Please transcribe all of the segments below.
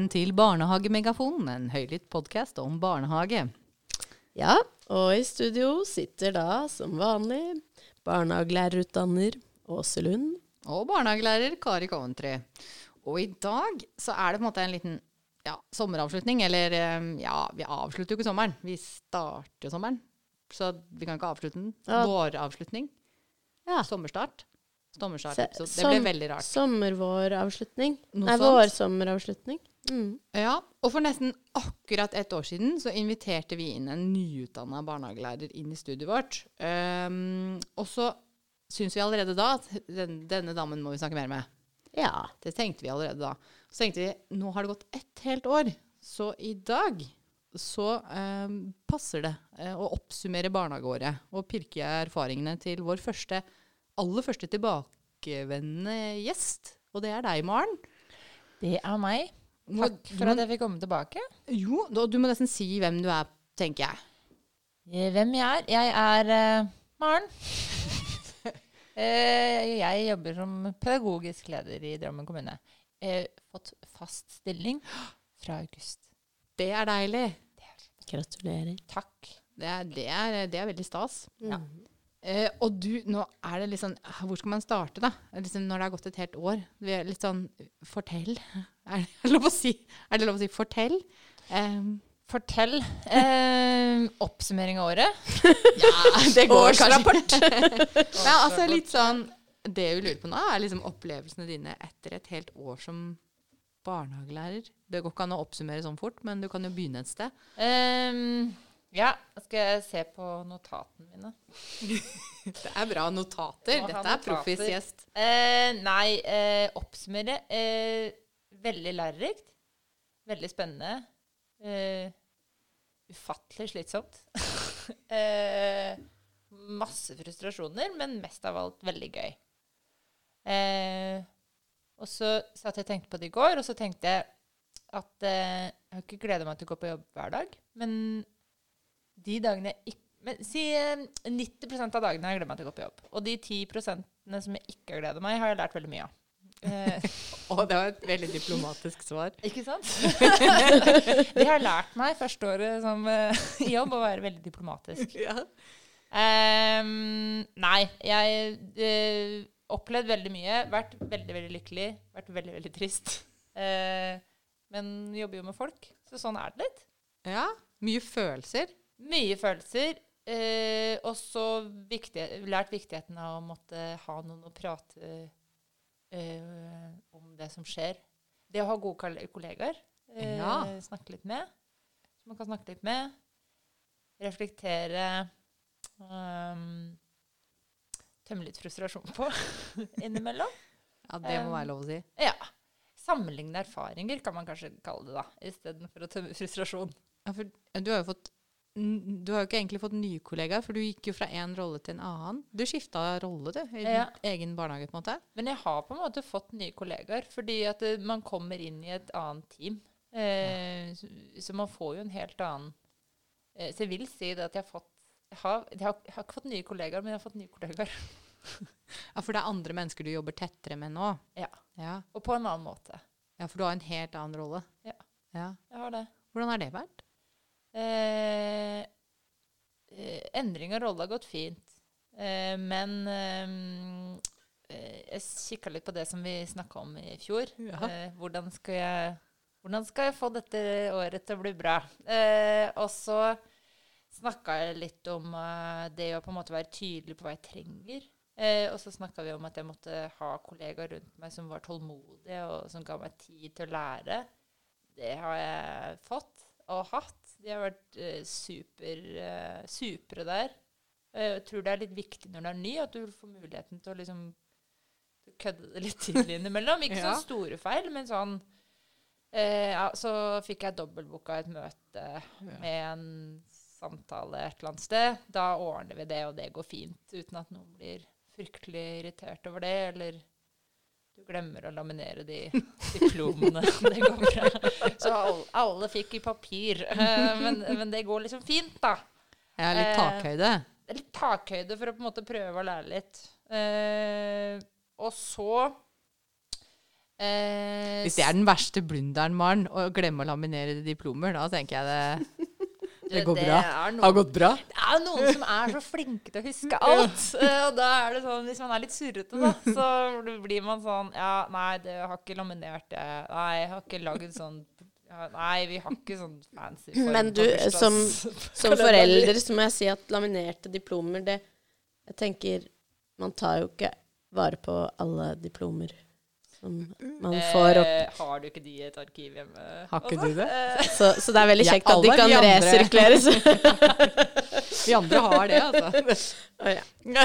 Velkommen til Barnehagemegafonen, en høylytt podkast om barnehage. Ja, og i studio sitter da, som vanlig, barnehagelærerutdanner Åse Lund. Og barnehagelærer Kari Coventry. Og i dag så er det på en måte en liten ja, sommeravslutning. Eller eh, ja, vi avslutter jo ikke sommeren. Vi starter jo sommeren. Så vi kan ikke avslutte den. Ja. Våravslutning. Ja. Sommerstart. Sommerstart. Så det ble veldig rart. Sommer-våravslutning. Nei, vår-sommeravslutning. Mm. Ja, og for nesten akkurat ett år siden så inviterte vi inn en nyutdanna barnehagelærer inn i studiet vårt. Um, og så syns vi allerede da at den, denne damen må vi snakke mer med. Ja. Det tenkte vi allerede da. Så tenkte vi nå har det gått ett helt år, så i dag så um, passer det uh, å oppsummere barnehageåret og pirke erfaringene til vår første, aller første tilbakevendende gjest. Og det er deg, Maren. Det er meg. Må- Takk for må- at jeg fikk komme tilbake. Jo, da, du må nesten si hvem du er, tenker jeg. Eh, Hvem jeg er? Jeg er uh, Maren. uh, jeg jobber som pedagogisk leder i Drammen kommune. Uh, fått fast stilling fra august. Det er deilig. Gratulerer. Takk. Det er, det er, det er veldig stas. Ja. Mm. Eh, og du, nå er det litt sånn Hvor skal man starte, da? Liksom, når det har gått et helt år. Er litt sånn Fortell. Er det lov å si, er det lov å si 'fortell'? Um, Fortell. Eh, oppsummering av året. ja, det går Årsrapport. ja, altså litt sånn Det vi lurer på nå, er liksom opplevelsene dine etter et helt år som barnehagelærer. Det går ikke an å oppsummere sånn fort, men du kan jo begynne et sted. Um, ja, skal jeg se på notatene mine. Det er bra notater. Dette er proffis gjest. Eh, nei, eh, oppsummere. Eh, veldig lærerikt. Veldig spennende. Uh, ufattelig slitsomt. uh, masse frustrasjoner, men mest av alt veldig gøy. Uh, og så satt jeg og tenkte på det i går, og så tenkte jeg at jeg har ikke gleda meg til å gå på jobb hver dag, men de dagene jeg ikke men, Si eh, 90 av dagene har jeg gleder meg til å gå på jobb. Og de 10 som jeg ikke har gleda meg, har jeg lært veldig mye av. Eh, Å, det var et veldig diplomatisk svar. ikke sant? det har lært meg første året som eh, i jobb å være veldig diplomatisk. Ja. Um, nei, jeg uh, opplevd veldig mye. Vært veldig, veldig lykkelig. Vært veldig, veldig trist. Uh, men jobber jo med folk, så sånn er det litt. ja. Mye følelser. Mye følelser. Uh, og så viktig, lært viktigheten av å måtte ha noen å prate eh, om det som skjer. Det å ha gode kol- kollegaer. Eh, Ja. Snakke litt med. Som man kan snakke litt med. Reflektere. Um, tømme litt frustrasjon på innimellom. Ja, det må være lov å si. Ja. Sammenligne erfaringer, kan man kanskje kalle det, da. Istedenfor å tømme frustrasjon. Ja, for du har jo fått du har jo ikke egentlig fått nye kollegaer, for du gikk jo fra én rolle til en annen. Du skifta rolle, du, i Ja. din egen barnehage, på en måte. Men jeg har på en måte fått nye kollegaer, fordi at eh, man kommer inn i et annet team. Eh, så, så man får jo en helt annen eh, Så jeg vil si det at jeg har fått jeg har, jeg, har, jeg har ikke fått nye kollegaer, men jeg har fått nye kollegaer. Ja, For det er andre mennesker du jobber tettere med nå. Ja. Ja, Og på en annen måte. ja for du har en helt annen rolle. Ja. ja. Jeg har det. Hvordan har det vært? Eh, eh, endring av rolle har gått fint. Eh, men eh, eh, jeg kikka litt på det som vi snakka om i fjor. Ja. Eh, hvordan, skal jeg, hvordan skal jeg få dette året til å bli bra? Eh, og så snakka jeg litt om det å på en måte være tydelig på hva jeg trenger. Eh, og så snakka vi om at jeg måtte ha kollegaer rundt meg som var tålmodige, og som ga meg tid til å lære. Det har jeg fått og hatt. De har vært eh, super, eh, supre der. Jeg tror det er litt viktig når du er ny, at du får muligheten til å liksom kødde det litt til innimellom. Ikke Ja. sånn store feil, men sånn eh, ja, Så fikk jeg dobbeltbooka et møte med en samtale et eller annet sted. Da ordner vi det, og det går fint, uten at noen blir fryktelig irritert over det, eller glemmer å laminere de diplomene. det går bra. Så alle, alle fikk i papir. Eh, men, men det går liksom fint, da. Har litt Eh, takhøyde. Er litt takhøyde for å på en måte prøve å lære litt. Eh, og så Eh, Hvis det er den verste blunderen, Maren, å glemme å laminere diplomer, da tenker jeg det, det går bra. noen- har gått bra. Det er noen som er så flinke til å huske alt. Eh, og da er det sånn, hvis man er litt surrete, da, så blir man sånn Ja, nei, det har ikke laminert det. Nei, jeg har ikke lagd sånn ja, Nei, vi har ikke sånn fancy form Men du, som, som forelder så må jeg si at laminerte diplomer, det Jeg tenker Man tar jo ikke vare på alle diplomer som man får opp. Eh, har du ikke de i et arkiv hjemme? Har ikke også? du det? Eh, Så, så det er veldig Ja, kjekt at de kan andre- resirkuleres. Vi andre har det, altså. Oh, ja. Nei,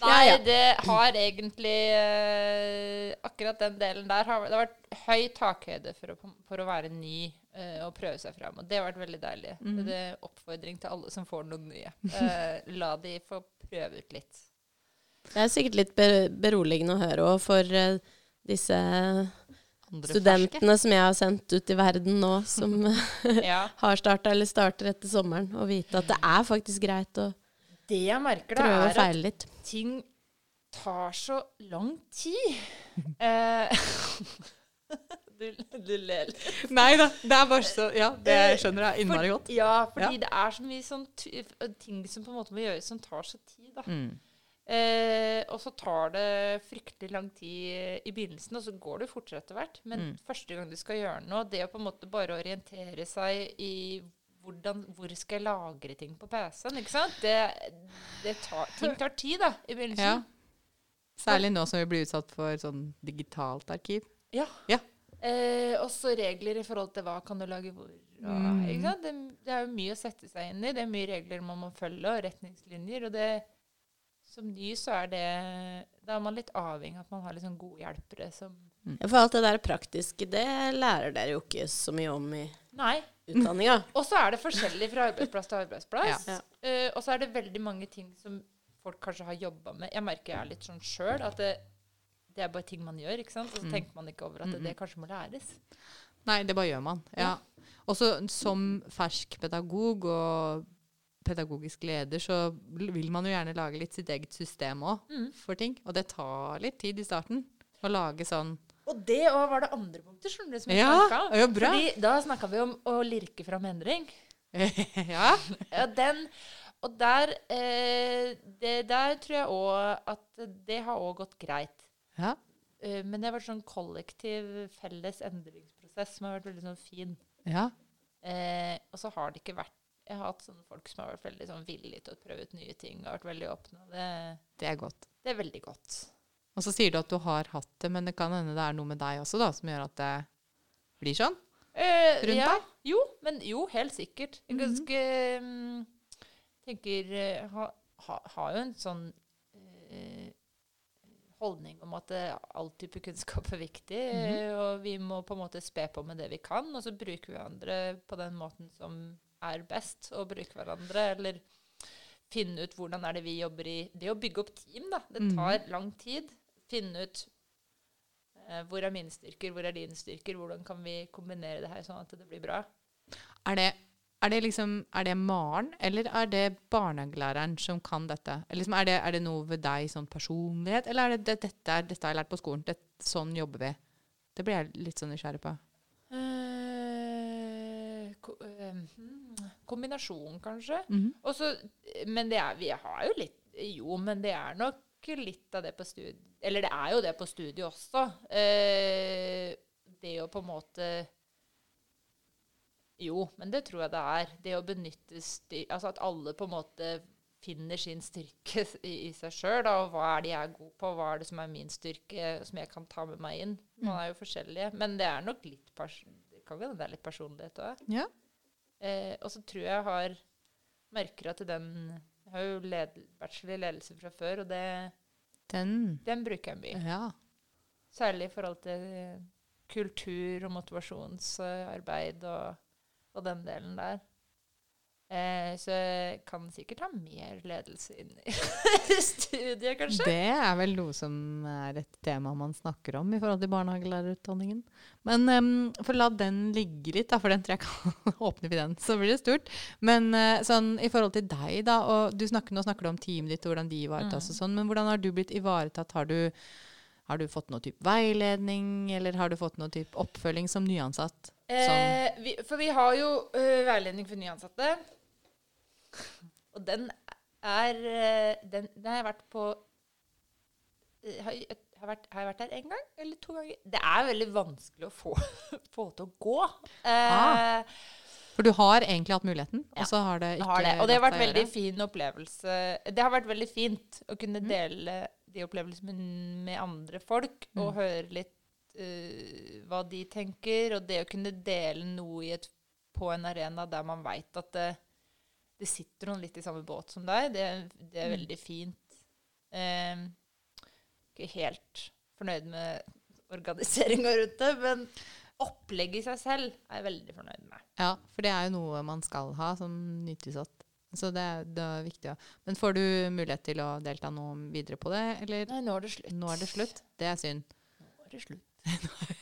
Ja, ja. det har egentlig uh, Akkurat den delen der har det har vært høy takhøyde for å, for å være ny uh, og prøve seg fram. Og det har vært veldig deilig. Mm. Det er oppfordring til alle som får noe nye. Uh, la de få prøve ut litt. Det er sikkert litt beroligende å høre òg for disse Andre ferske. studentene som jeg har sendt ut i verden nå, som Ja. har starta eller starter etter sommeren, og vite at det er faktisk greit å Det jeg merker, da, prøve og er at ting tar så lang tid. Eh, du, du ler litt. Nei da, det er bare så Ja, det skjønner jeg innmari godt. Ja, fordi det er så mye sånn ting som på en måte må gjøres som tar så tid. da. Mm. Eh, og så tar det fryktelig lang tid i begynnelsen, og så går det fortere etter hvert. Men Mm. første gang du skal gjøre noe, det å på en måte bare orientere seg i hvordan, hvor skal jeg lagre ting på PC-en, ikke sant? Det, det tar, ting tar tid, da, i Ja. begynnelsen. Særlig nå som vi blir utsatt for sånn digitalt arkiv. Ja. Ja. Eh, også regler i forhold til hva kan du lage hvor. Og, Mm. ikke sant? Det, det er jo mye å sette seg inn i. Det er mye regler man må følge, og retningslinjer. Og det, som ny så er det Da er man litt avhengig av at man har sånn gode hjelpere som mm. For alt det der praktiske, det lærer dere jo ikke så mye om i Nei. utdanninga. Og så er det forskjellig fra arbeidsplass til arbeidsplass. Ja. Uh, og så er det veldig mange ting som folk kanskje har jobba med. Jeg merker jeg er litt sånn sjøl, at det, det er bare ting man gjør, ikke sant? Og så Mm. tenker man ikke over at det, det kanskje må læres. Nei, det bare gjør man. Ja. Også som fersk pedagog og pedagogisk leder, så vil man jo gjerne lage litt sitt eget system òg Mm. for ting. Og det tar litt tid i starten å lage sånn Og det òg var det andre punktet som vi Ja, snakka om. ja, bra. Fordi da snakka vi om å lirke fram endring. Ja. Ja, den, og der, eh, det, der tror jeg òg at det har òg gått greit. ja. Eh, men det har vært sånn kollektiv felles endringsprosess som har vært veldig sånn fin. ja. Eh, og så har det ikke vært Jeg har hatt sånne folk som har vært veldig sånn villige til å prøve ut nye ting. og vært veldig åpne. Det, Det er godt. det er veldig godt. Og så sier du at du har hatt det, men det kan hende det er noe med deg også da, som gjør at det blir sånn. Eh, Rundt ja, deg? Jo, men jo, helt sikkert. Jeg Mhm. ganske mm, tenker eh, ha, ha, Har jo en sånn eh, holdning om at eh, all type kunnskap er viktig. mm. Og vi må på en måte spe på med det vi kan, og så bruker vi andre på den måten som er best å bruke hverandre. Eller finne ut hvordan er det vi jobber i Det å bygge opp team, da. Det Mhm. tar lang tid. Finne ut eh, hvor er mine styrker, hvor er dine styrker, hvordan kan vi kombinere det her sånn at det blir bra. Er det, er det liksom Er det Maren, eller er det barnehagelæreren som kan dette? Eller liksom, er, det, er det noe ved deg sånn personlighet, eller er det, det dette, dette har jeg lært på skolen, det, sånn jobber vi? Det blir jeg litt sånn nysgjerrig på. Eh, ko, eh, hmm, kombinasjon, kanskje. Mm Og så, men det er, vi har jo litt Jo, men det er nok litt av det på studiet Eller det er jo det på studiet også. Eh, det å på en måte Jo, men det tror jeg det er. Det å benytte styr... Altså at alle på en måte finner sin styrke i, i seg sjøl. Og hva er det jeg er god på, hva er det som er min styrke, som jeg kan ta med meg inn. Man er jo forskjellige. Men det er nok litt pers det kan litt personlighet òg. Ja. Eh, og så tror jeg jeg har merker at den Jeg har jo led, bachelor i ledelse fra før, og det, Den den bruker jeg mye. Ja. Særlig i forhold til kultur og motivasjonsarbeid og, og den delen der. Eh, så jeg kan sikkert ha mer ledelse inn i studiet, kanskje. Det er vel noe som er et tema man snakker om i forhold til barnehagelærerutdanningen. Men um, for la den ligge litt, da, for den tror jeg kan åpne vi den, så blir det stort. Men uh, sånn i forhold til deg, da, og du snakker, nå snakker du om teamet ditt og hvordan de ivaretas Mm. og sånn, men hvordan har du blitt ivaretatt? Har du, Har du fått noe type veiledning, eller har du fått noe type oppfølging som nyansatt? Eh, vi, for vi har jo uh, veiledning for nyansatte. Og den er øh, Den, den har jeg vært på øh, har, jeg, har, vært, har jeg vært der én gang eller to ganger? Det er veldig vanskelig å få, få til å gå. Eh, Ah, For du har egentlig hatt muligheten, Ja, og så har det ikke har det. Og det har vært veldig gjøre. fin opplevelse. Det har vært veldig fint å kunne Mm. dele de opplevelsene med, andre folk, og Mm. høre litt uh, hva de tenker. Og det å kunne dele noe i et, på en arena der man veit at det, det sitter noen litt i samme båt som deg, det, det er Mm. veldig fint. Eh, ikke helt fornøyd med organiseringa rundt det, men opplegget i seg selv er jeg veldig fornøyd med. Ja, for det er jo noe man skal ha som nytilsatt. Så det er, det er viktig. Ja. Men får du mulighet til å delta noe videre på det, eller Nei, nå er det slutt. nå er det slutt? Det er synd. Nå er det slutt.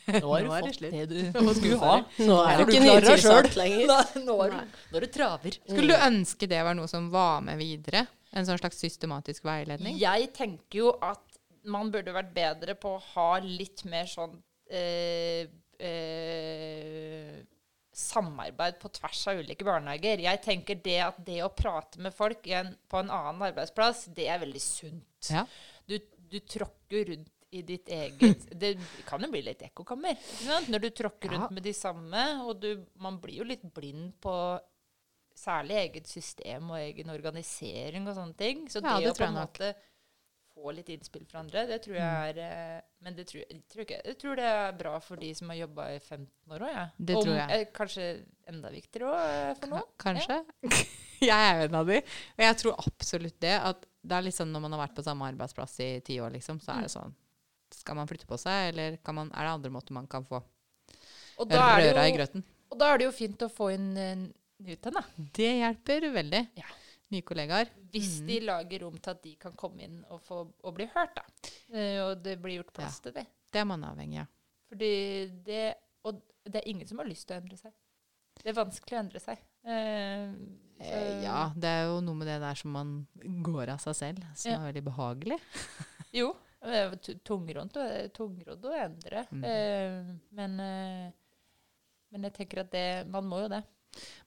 Nå har du fått det du skulle ha. Nå er du ikke nytilsatt lenger. Nå er du, nå er du traver. Skulle du ønske det var noe som var med videre? En sånn slags systematisk veiledning? Jeg tenker jo at man burde vært bedre på å ha litt mer sånn eh, eh, samarbeid på tvers av ulike barnehager. Jeg tenker det at det å prate med folk en, på en annen arbeidsplass, det er veldig sunt. Ja. Du, du tråkker rundt i ditt eget Det kan jo bli litt ekkokammer. Når du tråkker rundt Ja. med de samme, og du, man blir jo litt blind på særlig eget system og egen organisering og sånne ting. Så Ja, det, det å på en måte få litt innspill fra andre, det tror jeg er eh, Men det tror, jeg, tror ikke, jeg tror det er bra for de som har jobba i 15 år òg, ja. Det tror jeg. eh, Kanskje enda viktigere òg for Ka- noen. Kanskje. jeg er en av de. Og jeg tror absolutt det. At det er liksom når man har vært på samme arbeidsplass i ti år, liksom, så er det sånn Skal man flytte på seg, eller kan man, er det andre måter man kan få røra i grøten? og da er det jo fint å få inn Newton, nyten, da. Det hjelper veldig. Ja. Nye kollegaer. Hvis Mhm. de lager rom til at de kan komme inn og, få, og bli hørt, da. Eh, og det blir gjort plass til det. Det er man avhengig av. Fordi det Og det er ingen som har lyst til å endre seg. Det er vanskelig å endre seg. Uh, Eh, ja, det er jo noe med det der som man går av seg selv, som Ja. er veldig behagelig. Jo. Det var tungrodd tungrodd å endre. Mm. Eh, men, eh, men jeg tenker at det Man må jo det.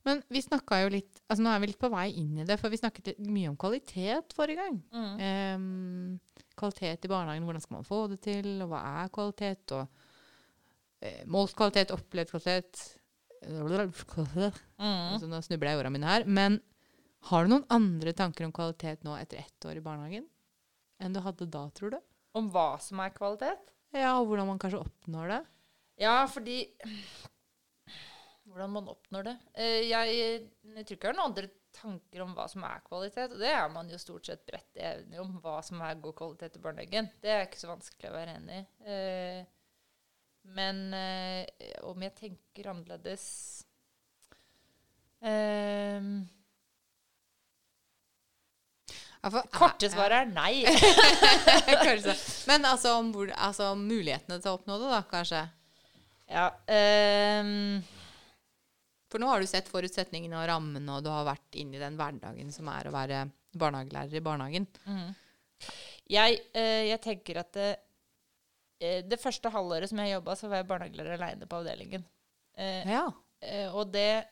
Men vi snakka jo litt altså Nå er vi litt på vei inn i det, for vi snakket mye om kvalitet forrige gang. Mm. Em, kvalitet i barnehagen, hvordan skal man få det til, og hva er kvalitet? Og eh, målt kvalitet, opplevd kvalitet Mm. altså, Nå snubler jeg i ordene mine her. Men har du noen andre tanker om kvalitet nå etter ett år i barnehagen enn du hadde da, tror du? Om hva som er kvalitet? Ja, og hvordan man kanskje oppnår det? Ja, fordi Hvordan man oppnår det? Eh, jeg, jeg tror ikke jeg har noen andre tanker om hva som er kvalitet. Og det er man jo stort sett bredt enig om, hva som er god kvalitet i barnehagen. Det er ikke så vanskelig å være enig i. Eh, men eh, om jeg tenker annerledes eh, Korte svaret er nei. Men altså, om altså om mulighetene til å oppnå det, da, kanskje? Ja, Um, For nå har du sett forutsetningene og rammene, og du har vært inne i den hverdagen som er å være barnehagelærer i barnehagen. Mm. Jeg, eh, jeg tenker at det, eh, det første halvåret som jeg jobba, så var jeg barnehagelærer aleine på avdelingen. Eh, Ja. eh, og det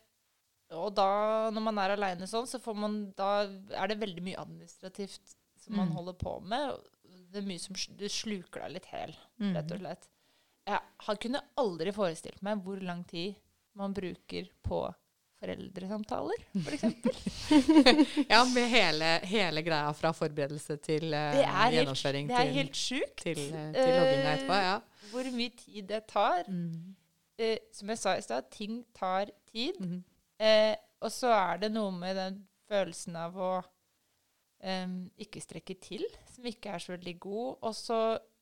Og da, når man er aleine sånn, så får man Da er det veldig mye administrativt som man Mm. holder på med. Det er mye som du sluker deg litt hel, Mm. rett og slett. Jeg har- kunne aldri forestilt meg hvor lang tid man bruker på foreldresamtaler, f.eks. ja, med hele, hele greia fra forberedelse til uh, er helt, gjennomføring det er til, helt sjukt. til, uh, til logginga etterpå. Ja. Hvor mye tid det tar. Mm. Uh, som jeg sa i stad, ting tar tid. Mhm. Eh, og så er det noe med den følelsen av å eh, ikke strekke til, som ikke er så veldig god. Og så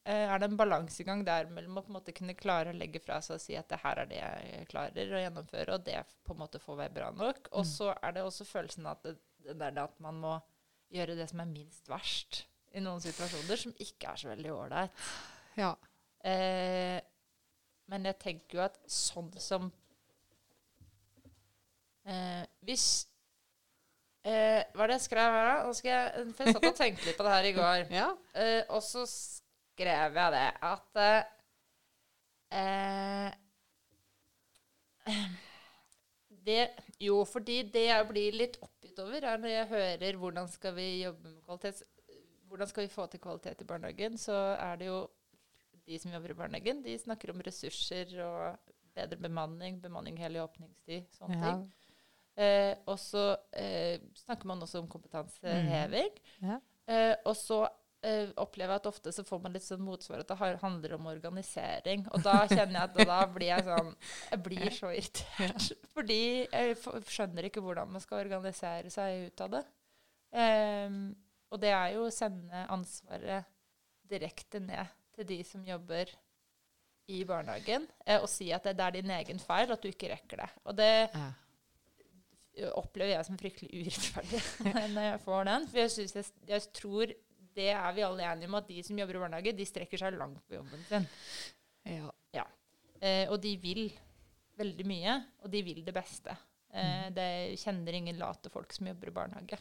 eh, er det en balansegang der mellom å på en måte kunne klare å legge fra seg og si at det her er det jeg klarer å gjennomføre, og det på en måte får være bra nok. Og Mm. så er det også følelsen av at, det, det at man må gjøre det som er minst verst i noen situasjoner, som ikke er så veldig ålreit. ja. Eh, men jeg tenker jo at sånn som eh, Hvis eh, Hva er det jeg skrev her, da? Nå skal jeg, for jeg satt og tenkte litt på det her i går. ja. Eh, og så skrev jeg det at eh, eh, det, Jo, fordi det jeg blir litt oppgitt over, er når jeg hører hvordan skal vi jobbe med kvalitet Hvordan skal vi få til kvalitet i barnehagen, så er det jo de som jobber i barnehagen, de snakker om ressurser og bedre bemanning, bemanning hele åpningstid, sånne Ja. ting. Eh, og så eh, snakker man også om kompetanseheving. Ja. Eh, og så eh, opplever jeg at ofte så får man litt sånn motsvar at det har- handler om organisering. Og da kjenner jeg at da blir jeg sånn Jeg blir så irritert. Fordi jeg skjønner ikke hvordan man skal organisere seg ut av det. Em, og det er jo å sende ansvaret direkte ned til de som jobber i barnehagen, eh, og si at det, det er din egen feil at du ikke rekker det. Og det Ja. Opplever jeg som fryktelig urettferdig når jeg får den. For jeg, synes jeg, jeg tror det er vi alle enige om, at de som jobber i barnehage, de strekker seg langt på jobben sin. Ja. Eh, og de vil veldig mye, og de vil det beste. Eh, det kjenner ingen late folk som jobber i barnehage.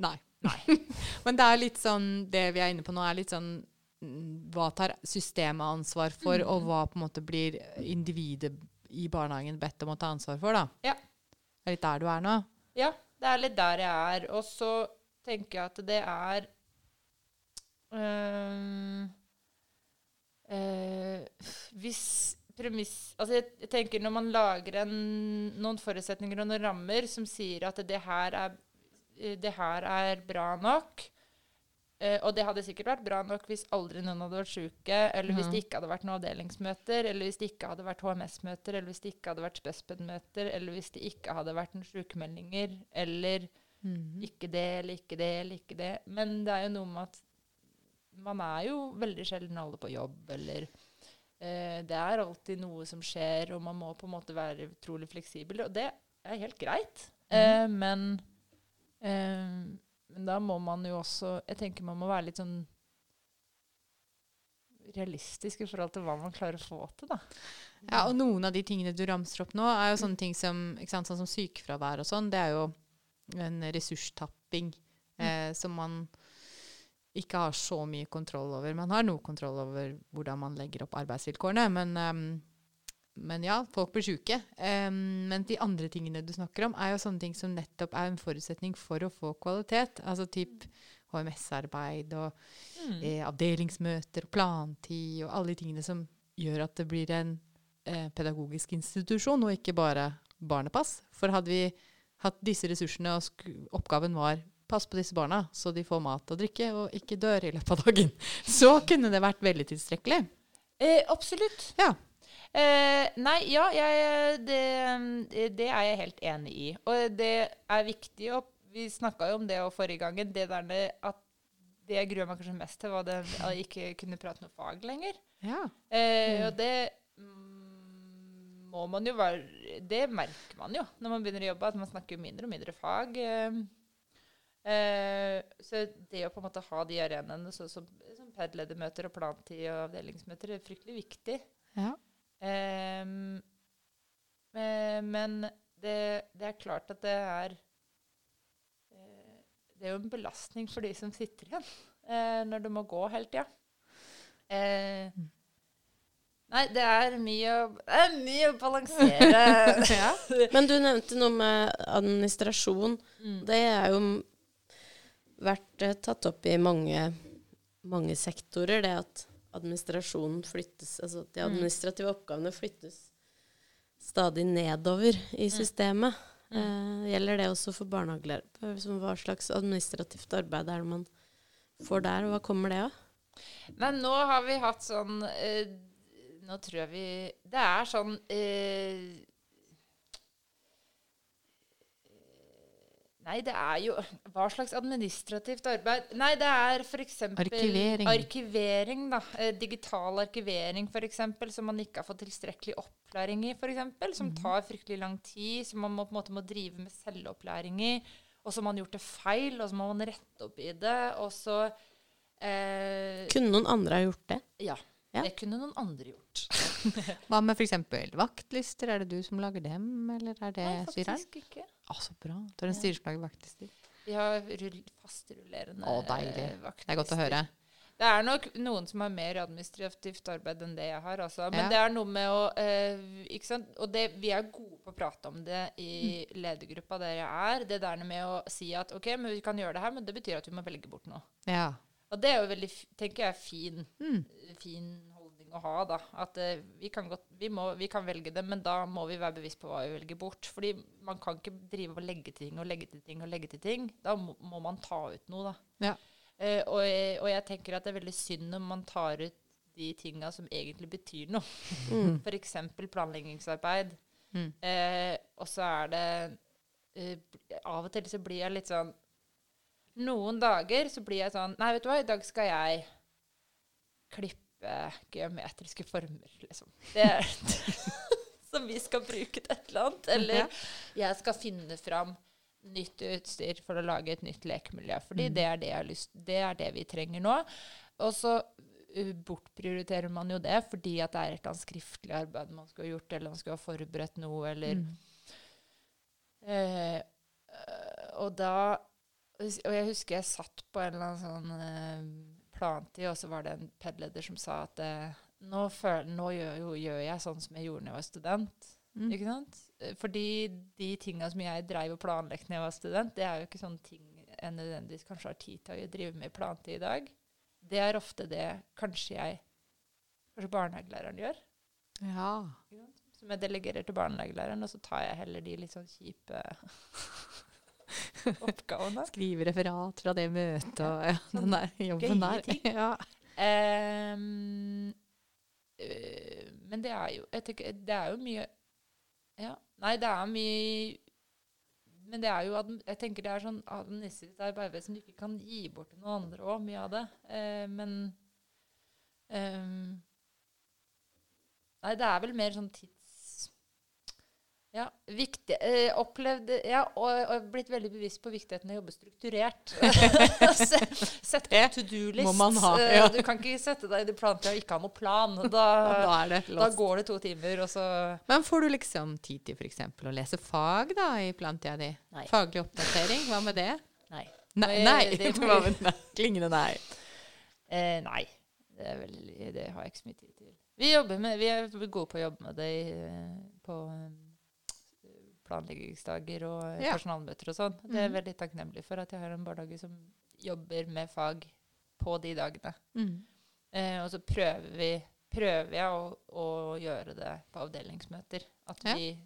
Nei. Men det er litt sånn Det vi er inne på nå, er litt sånn mm, Hva tar systemet ansvar for, og hva på en måte blir individet i barnehagen bedt om å ta ansvar for, da? Ja. Det er litt der du er nå? Ja, det er litt der jeg er. Og så tenker jeg at det er øhm, øh, Hvis premiss Altså, jeg tenker når man lager en, noen forutsetninger og noen rammer som sier at det her er, det her er bra nok eh, og det hadde sikkert vært bra nok hvis aldri noen hadde vært syke, eller hvis Mhm. det ikke hadde vært noen avdelingsmøter, eller hvis det ikke hadde vært HMS-møter, eller hvis det ikke hadde vært spesped-møter, eller hvis det ikke hadde vært noen sykemeldinger, eller ikke det, eller ikke det, eller ikke det. Men det er jo noe med at man er jo veldig sjelden alle på jobb, eller uh, det er alltid noe som skjer, og man må på en måte være utrolig fleksibel, og det er helt greit. Men, eh, men da må man jo også Jeg tenker man må være litt sånn realistisk i forhold til hva man klarer å få til, da. Ja, og noen av de tingene du ramser opp nå, er jo sånne ting som, sant, sånn som sykefravær og sånn. Det er jo en ressurstapping eh, som man ikke har så mye kontroll over. Man har noe kontroll over hvordan man legger opp arbeidsvilkårene, men, ehm, men ja, folk blir syke. Um, men de andre tingene du snakker om, er jo sånne ting som nettopp er en forutsetning for å få kvalitet. Altså typ HMS-arbeid og eh, avdelingsmøter og plantid og alle de tingene som gjør at det blir en eh, pedagogisk institusjon, og ikke bare barnepass. For hadde vi hatt disse ressursene, og oppgaven var pass på disse barna, så de får mat og drikke og ikke dør i løpet av dagen, så kunne det vært veldig tilstrekkelig. Eh, absolutt. Ja. Eh, nei, ja, jeg, det, det er jeg helt enig i. Og det er viktig, og vi snakka jo om det forrige gangen, det der med at det jeg gruer meg kanskje mest til, var det at jeg ikke kunne prate noe fag lenger. Ja. Eh, og det mm, må man jo være Det merker man jo når man begynner å jobbe, at man snakker mindre og mindre fag. Eh, eh, så det å på en måte ha de arenaene som, som PED-ledermøter og plantid og avdelingsmøter er fryktelig viktig. ja. Ehm, eh, men det, det er klart at det er eh, Det er jo en belastning for de som sitter igjen eh, når du må gå hele tida. Eh, nei, det er mye å, det er mye å balansere. ja. Men du nevnte noe med administrasjon. Mm. Det er jo vært tatt opp i mange, mange sektorer, det at administrasjonen flyttes Altså de administrative oppgavene flyttes stadig nedover i systemet. Eh, gjelder det også for barnehagelærere? Som Hva slags administrativt arbeid er det man får der, og hva kommer det av? Men nå har vi hatt sånn eh, Nå tror jeg vi Det er sånn eh, Nei, det er jo Hva slags administrativt arbeid? Nei, det er f.eks. Arkivering. Arkivering, da. Eh, digital arkivering, f.eks., som man ikke har fått tilstrekkelig opplæring i, f.eks. Som tar fryktelig lang tid, som man må, på en måte må drive med selvopplæring i. Og så har man gjort det feil, og så må man rette opp i det. Og så eh, Kunne noen andre ha gjort det? Ja. Ja. Det kunne noen andre gjort. Hva med f.eks. vaktlister? Er det du som lager dem, eller er det Nei, faktisk ikke. Å, så bra. Du har en styrer som lager vaktlister. Vi har rull, fastrullerende Å, deilig. vaktlister. Det er godt å høre. Det er nok noen som har mer administrativt arbeid enn det jeg har. Altså. Men Ja. det er noe med å eh, ikke sant? Og det, vi er gode på å prate om det i ledergruppa der jeg er. Det der med å si at OK, men vi kan gjøre det her, men det betyr at vi må velge bort noe. Ja. Og det er jo veldig, tenker jeg, fin, Mm. fin holdning å ha, da. At uh, vi, kan godt, vi, må, vi kan velge det, men da må vi være bevisst på hva vi velger bort. Fordi man kan ikke drive og legge til ting og legge til ting og legge til ting. Da må, må man ta ut noe, da. Ja. Uh, og, jeg, og jeg tenker at det er veldig synd når man tar ut de tinga som egentlig betyr noe. Mm. F.eks. planleggingsarbeid. Mm. Uh, og så er det eh, Av og til så blir jeg litt sånn Noen dager så blir jeg sånn Nei, vet du hva, i dag skal jeg klippe geometriske former, liksom. Det er Som vi skal bruke til et eller annet. Eller jeg skal finne fram nytt utstyr for å lage et nytt lekemiljø. Fordi Mm. det, er det, lyst, det er det vi trenger nå. Og så uh, bortprioriterer man jo det fordi at det er et eller annet skriftlig arbeid man skulle ha gjort, eller man skulle ha forberedt noe, eller Mm. eh, Og da Og jeg husker jeg satt på en eller annen sånn eh, plantid, og så var det en PED-leder som sa at eh, nå, føl, nå gjør, jo, gjør jeg sånn som jeg gjorde da jeg var student. Mm. Ikke sant? Eh, Fordi de tinga som jeg dreiv og planlegget da jeg var student, det er jo ikke sånne ting jeg nødvendigvis kanskje har tid til å drive med i plantid i dag. Det er ofte det kanskje jeg Kanskje barnehagelæreren gjør. Ja. Som jeg delegerer til barnehagelæreren, og så tar jeg heller de litt sånn kjipe oppgavene. Skrive referat fra det møtet og ja, den der jobben Gøye der. ting. Ja. Um, men det er jo tenker, Det er jo mye Ja. Nei, det er mye Men det er jo jeg tenker det er sånn administrativt arbeid som du ikke kan gi bort til noen andre òg, mye av det. Uh, men um, Nei, det er vel mer sånn tids... Ja, viktig. Eh, opplevd Ja, og, og blitt veldig bevisst på viktigheten av å jobbe strukturert. Sett på to do-list. må man ha, Eh, ja. Du kan ikke sette deg i det planet og ikke ha noe plan. Da, Da er det da går det to timer, og så Men får du liksom tid til f.eks. å lese fag da i plantida di? Nei. Faglig oppdatering, hva med det? Nei. Nei, nei. det det var vel klingende nei. Eh, nei. Det, er veldig, det har jeg ikke så mye tid til. Vi, jobber med, vi er gode på å jobbe med det i, eh, på planleggingsdager og Ja. personalmøter og sånn. Det er Mhm. veldig takknemlig for at jeg har en barnehage som jobber med fag på de dagene. Mm. Eh, og så prøver, vi, prøver jeg å, å gjøre det på avdelingsmøter. At Ja. vi,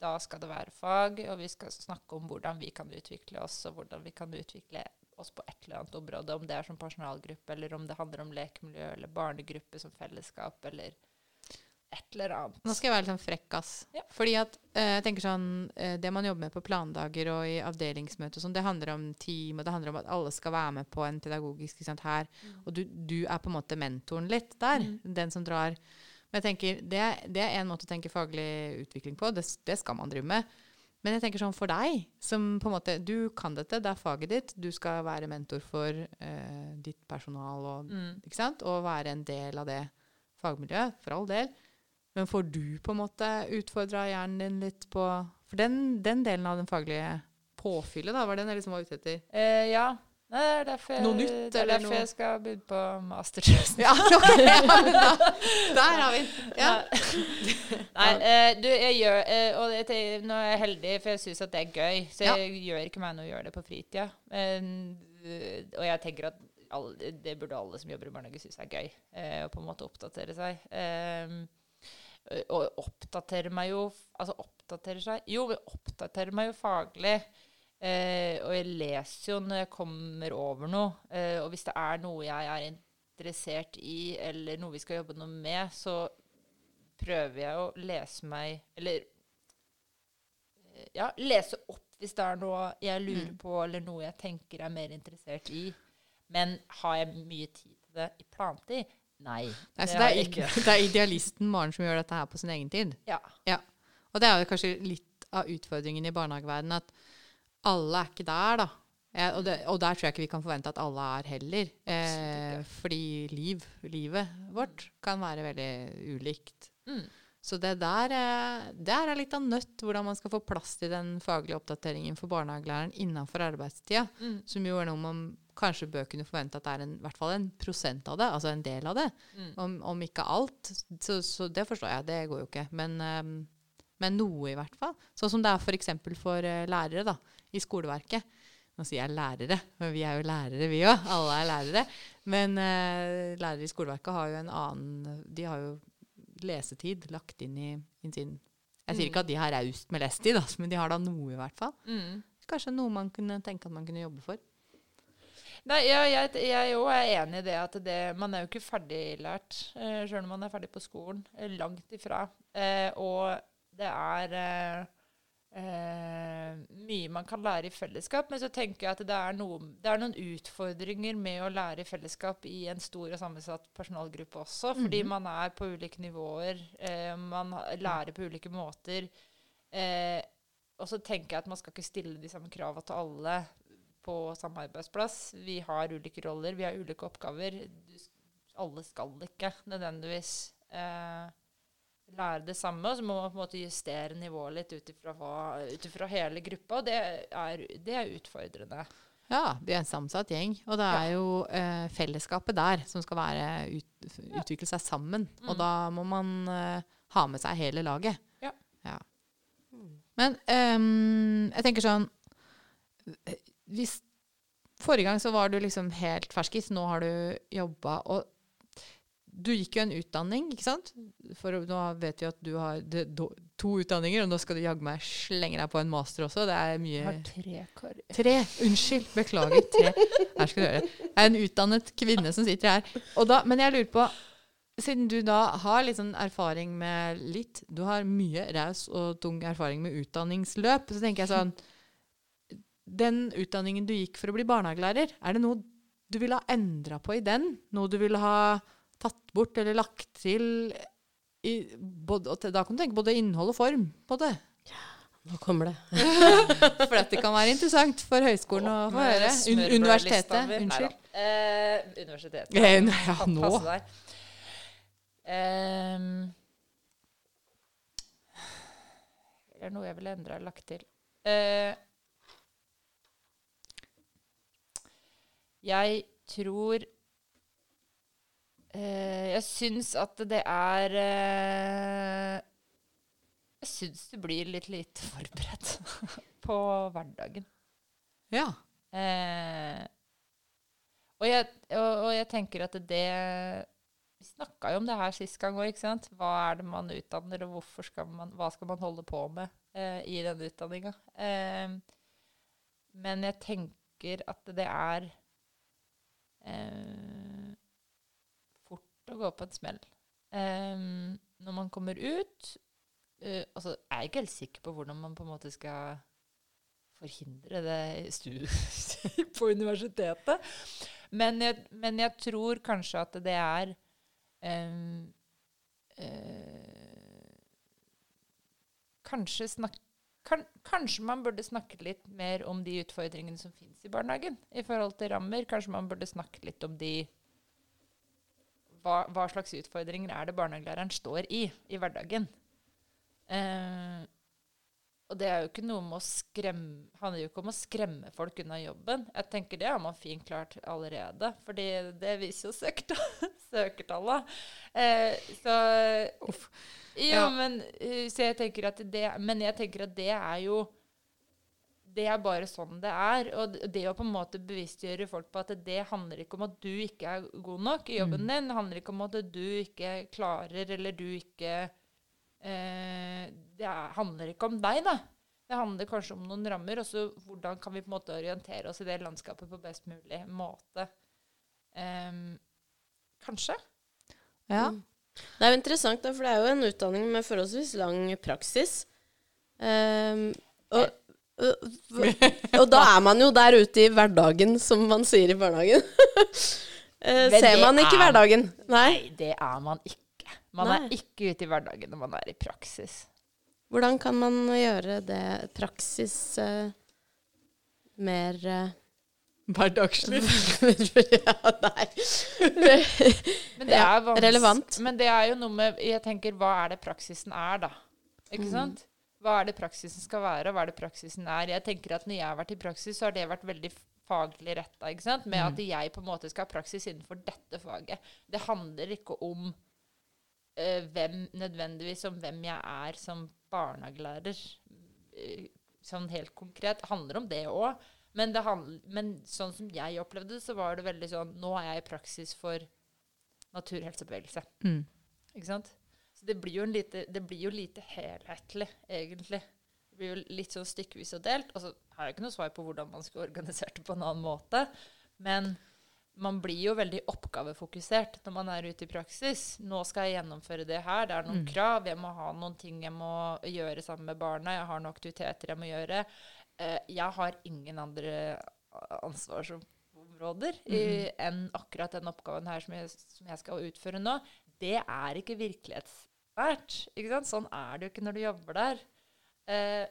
da skal det være fag, og vi skal snakke om hvordan vi kan utvikle oss, og hvordan vi kan utvikle oss på et eller annet område. Om det er som personalgruppe, eller om det handler om lekemiljø, eller barnegruppe som fellesskap, eller et eller annet. Nå skal jeg være litt sånn frekk, ass. Ja. Fordi at eh, jeg tenker sånn eh, Det man jobber med på plandager og i avdelingsmøte og sånn, det handler om team, og det handler om at alle skal være med på en pedagogisk sant, her. Og du, du er på en måte mentoren litt der. Mm. Den som drar. Men jeg tenker, det, det er en måte å tenke faglig utvikling på. Det, det skal man drive med. Men jeg tenker sånn for deg, som på en måte Du kan dette, det er faget ditt. Du skal være mentor for eh, ditt personal og Mm. Og være en del av det fagmiljøet, for all del. Men får du på en måte utfordra hjernen din litt på For den, den delen av den faglige påfyllet, da, var den jeg liksom var ute etter. Eh, ja. Nei, det er derfor jeg, Noe nytt, det er derfor noe- jeg skal begynne på mastertest. Ja, ok! Ja, men da, der har vi den. Ja. Nei, eh, du, jeg gjør eh, Og det, nå er jeg heldig, for jeg syns at det er gøy. Så Ja. jeg gjør ikke meg noe å gjøre det på fritida. Eh, og jeg tenker at alle, det burde alle som jobber i barnehage, synes er gøy. eh, Å på en måte oppdatere seg. Eh, og oppdaterer meg jo Altså oppdaterer seg Jo, vi oppdaterer meg jo faglig. Eh, og jeg leser jo når jeg kommer over noe. Eh, og hvis det er noe jeg er interessert i, eller noe vi skal jobbe noe med, så prøver jeg å lese meg Eller ja, lese opp hvis det er noe jeg lurer Mm. på, eller noe jeg tenker er mer interessert i. Men har jeg mye tid til det i plantid? Nei. Nei, det det, er, ikke. det er idealisten Maren som gjør dette her på sin egen tid. Ja. Og det er jo kanskje litt av utfordringen i barnehageverdenen at alle er ikke der, da. Ja, og, det, og der tror jeg ikke vi kan forvente at alle er heller. Eh, fordi liv, livet vårt kan være veldig ulikt. Mm. Så det der, eh, der er litt av nøtt hvordan man skal få plass til den faglige oppdateringen for barnehagelæreren innenfor arbeidstida. Mm. Som jo er noe man kanskje bør kunne forvente at det er en, i hvert fall en prosent av det, altså en del av det. Mm. Om, om ikke alt. Så, så det forstår jeg, det går jo ikke. Men, um, men noe, i hvert fall. Sånn som det er f.eks. For, for uh, lærere da, i skoleverket. Nå sier jeg lærere, men vi er jo lærere, vi òg. Alle er lærere. Men uh, lærere i skoleverket har jo en annen De har jo lesetid lagt inn i, i sin Jeg sier Mm. ikke at de har raust med lesetid, altså, men de har da noe, i hvert fall. Mm. Kanskje noe man kunne tenke at man kunne jobbe for. Nei, ja, jeg, jeg jo er enig i det at det, man er jo ikke ferdiglært uh, sjøl om man er ferdig på skolen. eh, langt ifra. Eh, og det er eh, eh, mye man kan lære i fellesskap. Men så tenker jeg at det er, noe, det er noen utfordringer med å lære i fellesskap i en stor og sammensatt personalgruppe også. Fordi man er på ulike nivåer. Eh, man lærer på ulike måter. Eh, og så tenker jeg at man skal ikke stille de samme krava til alle på samme arbeidsplass. Vi har ulike roller, vi har ulike oppgaver. Du, alle skal ikke nødvendigvis eh, lære det samme. Og så må man på en måte justere nivået litt ut ifra hele gruppa. Og det er, det er utfordrende. Ja, vi er en sammensatt gjeng. Og det er jo eh, fellesskapet der som skal være ut, utvikle seg sammen. Og Mm. da må man eh, ha med seg hele laget. Ja. Men um, jeg tenker sånn hvis, Forrige gang så var du liksom helt ferskis, nå har du jobba og du gikk jo en utdanning, ikke sant? For nå vet vi at du har to utdanninger, og nå skal du jaggu meg slenge deg på en master også. Det er mye tre Kari. Tre. Unnskyld. Beklager. Tre. Her skal du høre. Det er en utdannet kvinne som sitter her. Da, men jeg lurer på Siden du da har litt sånn erfaring med litt Du har mye raus og tung erfaring med utdanningsløp. Så tenker jeg sånn Den utdanningen du gikk for å bli barnehagelærer, er det noe du ville ha endra på i den? Noe du ville ha tatt bort eller lagt til? I, både, og da kan du tenke både innhold og form på det. Nå kommer det. For at det kan være interessant for høyskolen å få høre. Un universitetet. Unnskyld. Eh, universitetet. Eh, nei, ja, nå. Ehm, er det noe jeg ville endra eller lagt til? Eh, jeg tror eh, Jeg syns at det er eh, Jeg syns du blir litt lite forberedt på hverdagen. Ja. Eh, og, jeg, og, og jeg tenker at det Vi snakka jo om det her sist gang òg, ikke sant? Hva er det man utdanner, og skal man, hva skal man holde på med eh, i denne utdanninga? Eh, men jeg tenker at det er eh, fort å gå på en smell. Eh, når man kommer ut eh, altså, Jeg er ikke helt sikker på hvordan man på en måte skal forhindre det på universitetet. Men jeg, men jeg tror kanskje at det er em, eh, Kanskje snakk, kan, Kanskje man burde snakke litt mer om de utfordringene som finnes i barnehagen i forhold til rammer. Kanskje man burde snakke litt om de hva, hva slags utfordringer er det barnehagelæreren står i i hverdagen. Eh, og det er jo ikke noe med å skremme handler jo ikke om å skremme folk unna jobben. Jeg tenker Det har man fint klart allerede, fordi det viser jo søkertall- søkertallene. Eh, så Ja, Ja. men eh, så jeg tenker at det Men jeg tenker at det er jo det er bare sånn det er. Og det å på en måte bevisstgjøre folk på at det handler ikke om at du ikke er god nok i jobben din. Det handler ikke om at du ikke klarer, eller du ikke Det er, handler ikke om deg, da. Det handler kanskje om noen rammer. Og så hvordan kan vi på en måte orientere oss i det landskapet på best mulig måte. Um, kanskje. Ja. Mm. Det er jo interessant, da, for det er jo en utdanning med forholdsvis lang praksis. Um, og, og, og da er man jo der ute i hverdagen, som man sier i barnehagen. uh, ser man ikke er- hverdagen? Nei. Nei, det er man ikke. Man Nei. er ikke ute i hverdagen når man er i praksis. Hvordan kan man gjøre det praksis uh, mer uh, Hverdagslig. Ja, nei. Men det er vans- relevant. Men det er jo noe med Jeg tenker, hva er det praksisen er, da? Ikke Mm. sant? Hva er det praksisen skal være, og hva er det praksisen er? Jeg tenker at når jeg har vært i praksis, så har det vært veldig faglig retta, med Mm. at jeg på en måte skal ha praksis innenfor dette faget. Det handler ikke om eh, hvem, nødvendigvis om hvem jeg er som barnehagelærer. uh, sånn helt konkret. Det handler om det òg. Men, men sånn som jeg opplevde det, så var det veldig sånn Nå er jeg i praksis for naturhelsebevegelse. Mm. Ikke sant? Så det blir lite, det blir jo lite helhetlig, egentlig. Det blir jo litt sånn stykkevis og delt. Og så har jeg ikke noe svar på hvordan man skulle organisert det på en annen måte. Men man blir jo veldig oppgavefokusert når man er ute i praksis. Nå skal jeg gjennomføre det her. Det er noen Mm. krav. Jeg må ha noen ting jeg må gjøre sammen med barna. Jeg har noen aktiviteter jeg må gjøre. Eh, jeg har ingen andre ansvarsområder i, enn akkurat den oppgaven her som jeg, som jeg skal utføre nå. Det er ikke virkelighetsvært. Ikke sant? Sånn er det jo ikke når du jobber der. Eh,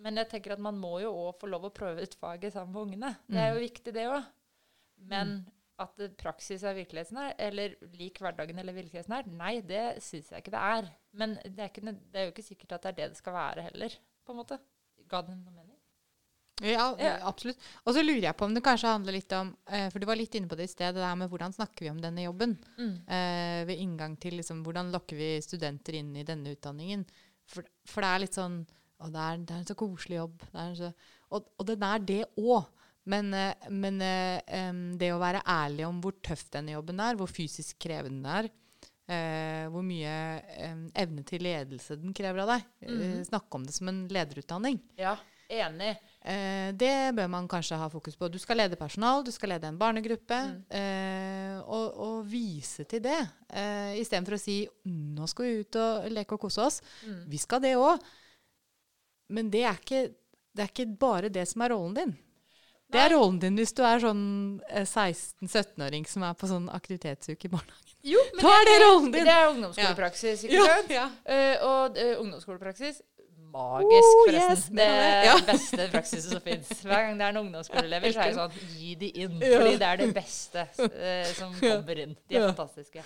men jeg tenker at man må jo òg få lov å prøve ut faget sammen med ungene. Det er jo viktig, det òg. Men at praksis er virkelighetsnær, eller lik hverdagen eller virkelighetsnær, nei, det syns jeg ikke det er. Men det er, ikke, det er jo ikke sikkert at det er det det skal være heller, på en måte. Ga det noe mening? Ja, Ja. absolutt. Og så lurer jeg på om det kanskje handler litt om eh, For du var litt inne på det i sted, det der med hvordan snakker vi om denne jobben? Eh, ved inngang til liksom, hvordan lokker vi studenter inn i denne utdanningen? For, for det er litt sånn Å, det er, det er en så koselig jobb. Det så, og, og den er det òg. Men, eh, men eh, det å være ærlig om hvor tøff denne jobben er, hvor fysisk krevende den er, eh, hvor mye evne til ledelse den krever av deg. mm. snakke om det som en lederutdanning. Ja, enig. Det bør man kanskje ha fokus på. Du skal lede personal, du skal lede en barnegruppe. Mm. og, og vise til det, eh, istedenfor å si 'nå skal vi ut og leke og kose oss'. Vi skal det òg. Men det er, ikke, det er ikke bare det som er rollen din. Det er rollen din hvis du er sånn eh, 16-17-åring som er på sånn aktivitetsuke i barnehagen. Jo, men Da er det rollen din! Det er ungdomsskolepraksis, ikke sant? ja. Uh, og uh, ungdomsskolepraksis Magisk, Oh, forresten. yes, det er det. Ja. beste praksisen som fins. Hver gang det er en ungdomsskoleelever, så er det sånn Gi de inn. Fordi det er det beste uh, som kommer inn. De er fantastiske.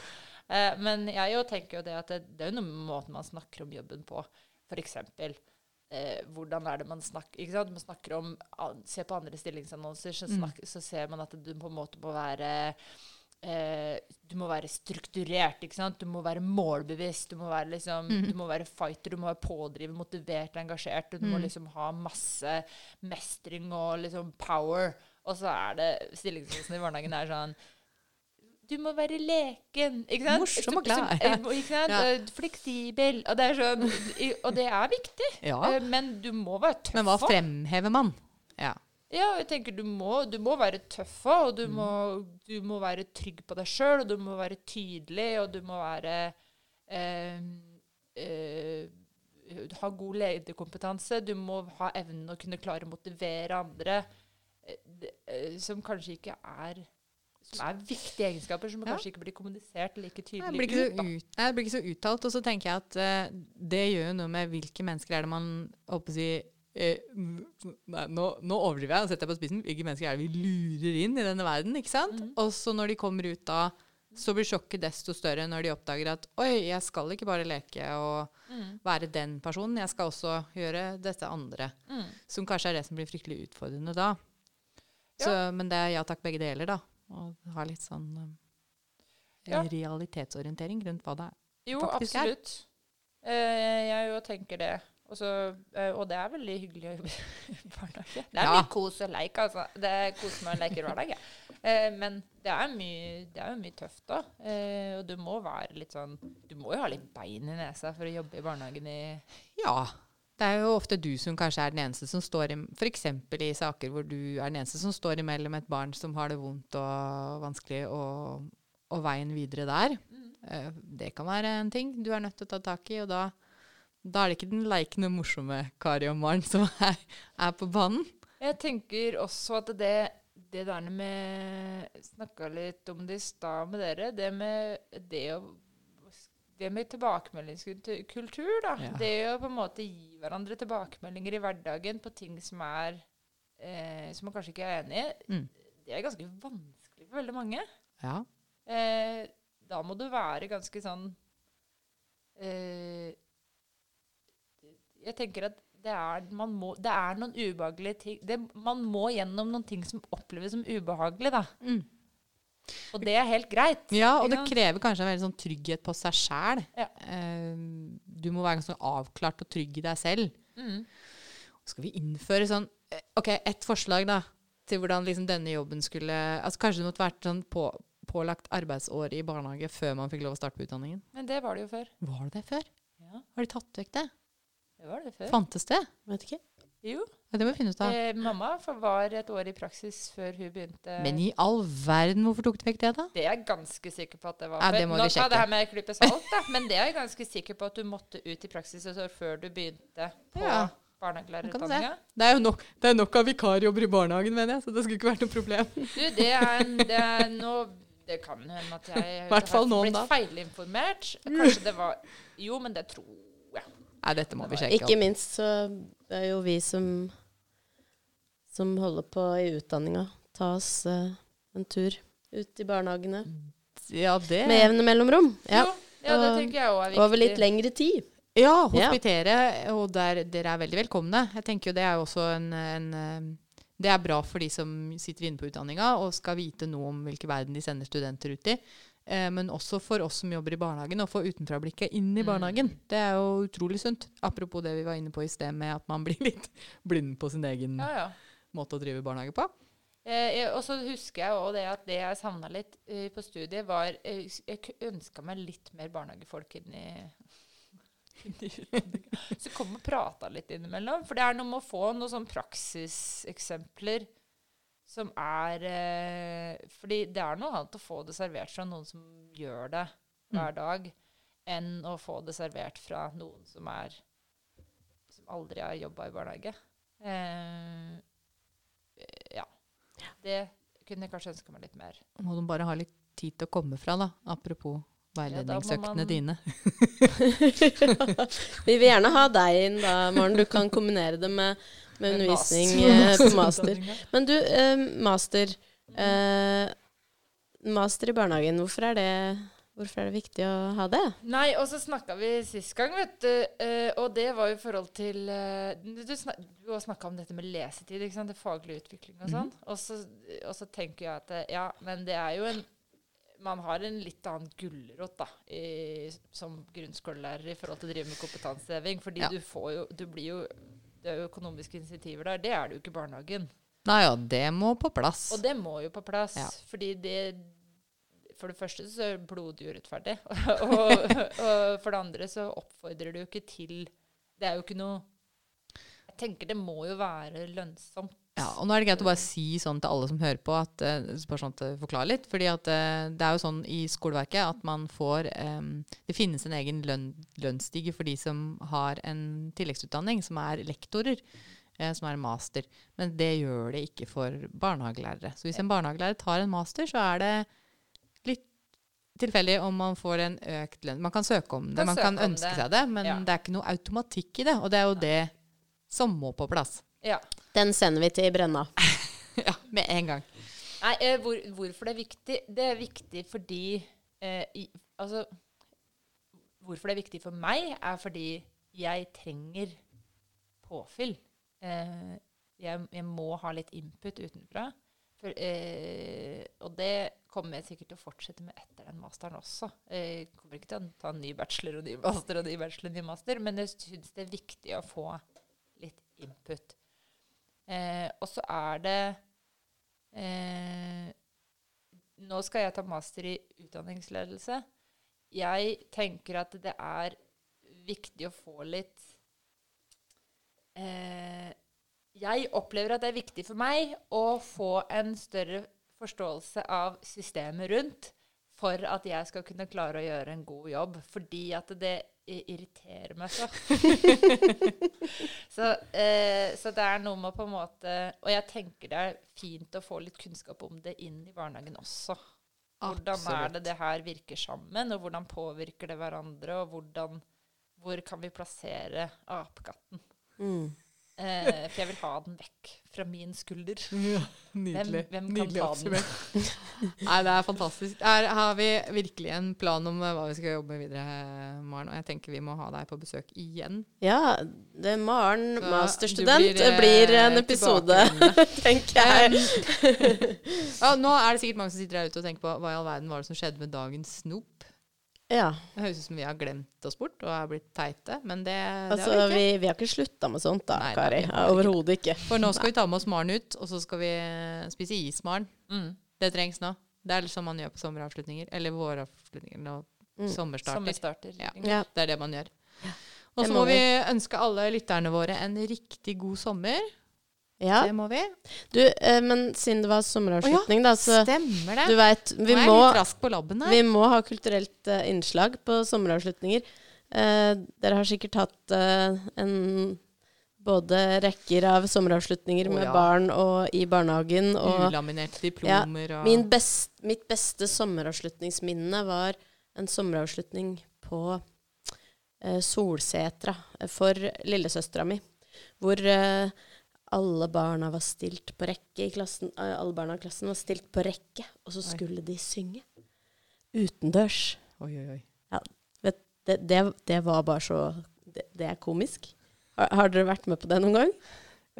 Eh, men jeg jo tenker jo det at det, det er jo noe med måten man snakker om jobben på. Eksempel eh, hvordan er det man snakker ikke sant? Man snakker om, Se på andre stillingsannonser, så, Mm. så ser man at du på en måte må være eh, Du må være strukturert, ikke sant? Du må være målbevisst. Du må være, liksom, Mm. du må være fighter, du må være pådriver, motivert, engasjert. Du må liksom ha masse mestring og liksom power. Og så er det stillingsannonsen i barnehagen er sånn du må være leken. ikke sant? Morsom og glad, ja. Fleksibel. Og det sånn Og det er viktig. Ja. Eh, Men du må være tøff Men hva fremhever man? Ja. Ja, jeg tenker du må, du må være tøff og du, Mm. må, du må være trygg på deg sjøl, og du må være tydelig, og du må være eh, eh, Ha god lederkompetanse. Du må ha evnen å kunne klare å motivere andre, eh, eh, som kanskje ikke er Som er viktige egenskaper, som Ja. kanskje ikke blir kommunisert like Det tydelig blir ikke ut. så, da. ut, det blir ikke så uttalt. Og så tenker jeg at uh, det gjør jo noe med hvilke mennesker er det man håper å si eh, nei, nå, nå overdriver jeg og setter jeg på spissen. Hvilke mennesker er det vi lurer inn i denne verden? ikke sant? Mm. Og så når de kommer ut da, så blir sjokket desto større når de oppdager at oi, jeg skal ikke bare leke og Mm. være den personen, jeg skal også gjøre dette andre. Mm. Som kanskje er det som blir fryktelig utfordrende da. Så, Men det er ja takk, begge deler, da. Og ha litt sånn um, Ja. realitetsorientering rundt hva det. Jo, faktisk er. absolutt. Eh, jeg jo tenker det. Også, eh, og det er veldig hyggelig å jobbe i barnehage. Det er Ja. mye kos og leik, altså. Det er kos med å leke hver dag. jeg. Eh, men det er, mye, det er jo mye tøft, da. Eh, og du må være litt sånn Du må jo ha litt bein i nesa for å jobbe i barnehagen i Ja. Det er jo ofte du som kanskje er den eneste som står i F.eks. i saker hvor du er den eneste som står imellom et barn som har det vondt og vanskelig, og, og veien videre der. Mm. Det kan være en ting du er nødt til å ta tak i, og da, da er det ikke den leikende, morsomme Kari og Maren som er, er på banen. Jeg tenker også at det, det der med Snakka litt om det i stad med dere. Det med det å det med tilbakemeldingskultur, da. Ja. Det å på en måte gi hverandre tilbakemeldinger i hverdagen på ting som er eh, Som man kanskje ikke er enig i, Mm. det er ganske vanskelig for veldig mange. Ja. Eh, da må du være ganske sånn eh, Jeg tenker at det er, man må, det er noen ubehagelige ting det, Man må gjennom noen ting som oppleves som ubehagelig, da. Mm. Og det er helt greit. Ja, og det krever kanskje en veldig sånn trygghet på seg sjæl. Ja. du må være ganske avklart og trygg i deg selv. Mm. Skal vi innføre sånn eh, Ok, ett forslag, da. Til hvordan liksom denne jobben skulle altså Kanskje det måtte vært sånn på, pålagt arbeidsår i barnehage før man fikk lov å starte på utdanningen. Men det var det jo før. Var det det før? Ja, Har de tatt vekk det? det var det før. Fantes det? Vet ikke. Jo. Ja, det må vi finne ut av. Eh, mamma var et år i praksis før hun begynte. Men i all verden, hvorfor tok du vekk det, da? det er jeg ganske sikker på at det var Ja, det må Nå vi sjekke. det her med klype salt, da. Men det er jeg ganske sikker på at du måtte ut i praksis et år før du begynte på Ja. barnehagelærerutdanninga. Det er jo nok, det er nok av vikarjobber i barnehagen, mener jeg, så det skulle ikke vært noe problem. Du, det er, en- det er nå Det kan hende at jeg om blitt feilinformert. Kanskje det var Jo, men det tror. Nei, dette må vi sjekke Ikke minst så er jo vi som, som holder på i utdanninga, ta oss uh, en tur ut i barnehagene Ja, det med jevne mellomrom. Ja. Jo, ja, det tenker jeg også er viktig. Over litt lengre tid. Ja, hospitere, og der, dere er veldig velkomne. Jeg tenker jo det er jo også en, en eh, Det er bra for de som sitter inne på utdanninga og skal vite noe om hvilken verden de sender studenter ut i. Eh, men også for oss som jobber i barnehagen, å få utenfrablikket inn i Mm. barnehagen. Det er jo utrolig sunt. Apropos det vi var inne på i sted med at man blir litt blind på sin egen Ja, ja. måte å drive barnehage på. Eh, og så husker jeg også det at det jeg savna litt uh, på studiet, var uh, Jeg ønska meg litt mer barnehagefolk inn i, inn i utdanninga. Så kom og prata litt innimellom. For det er noe med å få noen sånn praksiseksempler som er eh, Fordi det er noe annet å få det servert fra noen som gjør det hver dag, enn å få det servert fra noen som er Som aldri har jobba i barnehage. Eh, ja. Det kunne jeg kanskje ønske meg litt mer. Må de bare ha litt tid til å komme fra, da. Apropos veiledningsøktene ja, dine. Vi vil gjerne ha deg inn da, Maren. Du kan kombinere det med, med undervisning eh, på master. Men du, eh, master. Eh, master i barnehagen, hvorfor er, det, hvorfor er det viktig å ha det? Nei, og så snakka vi sist gang, vet du, og det var jo i forhold til Du, snak, du har snakka om dette med lesetid, ikke sant? det faglig utvikling og sånn. og, så, og så tenker jeg at ja, men det er jo en man har en litt annen gulrot da, i, som grunnskolelærer i forhold til å drive med kompetanseheving. Fordi Ja. du får jo Du blir jo Det er økonomiske insentiver der. Det er det jo ikke i barnehagen. Nei ja, det må på plass. Og det må jo på plass. Ja. Fordi det For det første så er det blodig urettferdig. og, og for det andre så oppfordrer du jo ikke til Det er jo ikke noe Jeg tenker det må jo være lønnsomt. Ja, og nå er det greit å bare si sånn til alle som hører på, at, eh, bare sånn at forklare litt. fordi at eh, det er jo sånn i skoleverket at man får um, Det finnes en egen lønn, lønnsstige for de som har en tilleggsutdanning, som er lektorer. eh, som er en master. Men det gjør det ikke for barnehagelærere. Så hvis en barnehagelærer tar en master, så er det litt tilfeldig om man får en økt lønn. Man kan søke om det, Kan man kan ønske det. seg det, men Ja. det er ikke noe automatikk i det. Og det er jo det som må på plass. Ja. Den sender vi til Brenna. Ja, med en gang. Nei, eh, hvor, hvorfor det er viktig? Det er viktig fordi eh, i, Altså Hvorfor det er viktig for meg, er fordi jeg trenger påfyll. Eh, jeg, jeg må ha litt input utenfra. For, eh, og det kommer jeg sikkert til å fortsette med etter den masteren også. Jeg kommer ikke til å ta en ny bachelor og ny master og ny bachelor og ny master, men jeg syns det er viktig å få litt input. Eh, og så er det eh, Nå skal jeg ta master i utdanningsledelse. Jeg tenker at det er viktig å få litt eh, Jeg opplever at det er viktig for meg å få en større forståelse av systemet rundt for at jeg skal kunne klare å gjøre en god jobb. Fordi at det irriterer meg så. så, eh, så det er noe med på en måte Og jeg tenker det er fint å få litt kunnskap om det inn i barnehagen også. Hvordan er det det her virker sammen, og hvordan påvirker det hverandre, og hvordan, hvor kan vi plassere apekatten? Mm. Eh, for jeg vil ha den vekk fra min skulder. Nydelig. hvem hvem Nydelig ta den? Nei, det er fantastisk. Her har vi virkelig en plan om eh, hva vi skal jobbe med videre, Maren. Og jeg tenker vi må ha deg på besøk igjen. Ja, det Maren, Så masterstudent, blir, blir, eh, en episode, tenker jeg. Ja, nå er det sikkert mange som sitter der ute og tenker på hva i all verden var det som skjedde med dagens snop. Ja, Det høres ut som vi har glemt oss bort og er blitt teite, men det, det altså har vi ikke. vi, vi har ikke slutta med sånt da, Nei, Kari. Overhodet ikke. For nå skal vi ta med oss Maren ut, og så skal vi eh, spise is, Maren. Mm. Det trengs nå. Det er sånn man gjør på sommeravslutninger. Eller våravslutninger Nå, Mm. sommerstarter. Sommerstarter. Ja. Ja. Det er det man gjør. Og så må må vi ønske alle lytterne våre en riktig god sommer. Ja. Det må vi. Du, eh, men siden det var sommeravslutning, da, så Stemmer det. du vet, Vi må. Vi må ha kulturelt eh, innslag på sommeravslutninger. Eh, dere har sikkert hatt eh, en både rekker av sommeravslutninger oh, med ja. barn og i barnehagen. Og Ulaminerte diplomer og min best, mitt beste sommeravslutningsminne var en sommeravslutning på eh, Solsetra for lillesøstera mi. Hvor eh, alle barna var stilt på rekke i klassen. eh, alle barna i klassen var stilt på rekke, og så Oi. skulle de synge. Utendørs. Oi, oi, oi. Det, det, det var bare så Det, det er komisk. Har, har dere vært med på det noen gang?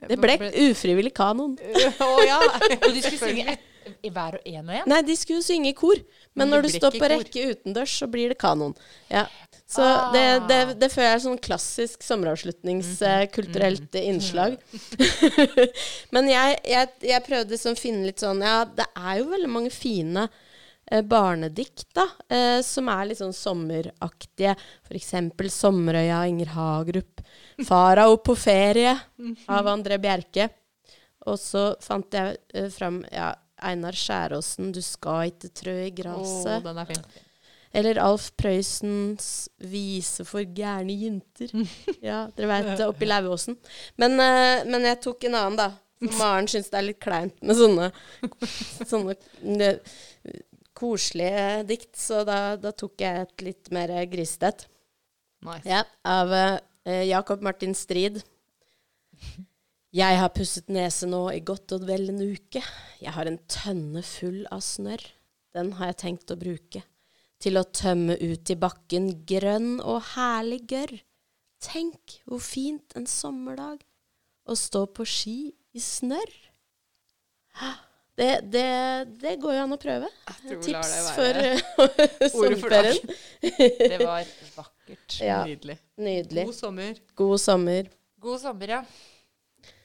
Det ble ufrivillig kanon. Å ja! Og de skulle synge et, i hver og en og en? Nei, de skulle synge i kor, men når du står på rekke utendørs, så blir det kanon. Ja. Så Ah. det, det, det føler jeg er sånn klassisk sommeravslutningskulturelt Mhm. innslag. men jeg, jeg, jeg prøvde liksom å finne litt sånn Ja, det er jo veldig mange fine eh, barnedikt, da, eh, som er litt sånn sommeraktige. For eksempel 'Sommerøya' av Inger Hagerup. 'Farao på ferie' av André Bjerke. Og så fant jeg eh, fram ja, Einar Skjæråsen 'Du skal ikke trø i graset'. den er fin. Eller Alf Prøysens 'Vise for gærne jenter'. Ja, dere veit det, oppi Lauvåsen. Men, uh, men jeg tok en annen, da. Maren syns det er litt kleint med sånne, sånne eh, koselige dikt, så da, da tok jeg et litt mer grisete. Nice. Ja, av uh, Jakob Martin Strid. Jeg har pusset nese nå i godt og vel en uke. Jeg har en tønne full av snørr. Den har jeg tenkt å bruke til å tømme ut i bakken grønn og herlig gørr. Tenk hvor fint en sommerdag å stå på ski i snørr. Det, det, det går jo an å prøve. Tips eh, for sommerferien. Det var vakkert. Ja. Nydelig. Nydelig. God sommer. God sommer. God sommer, ja.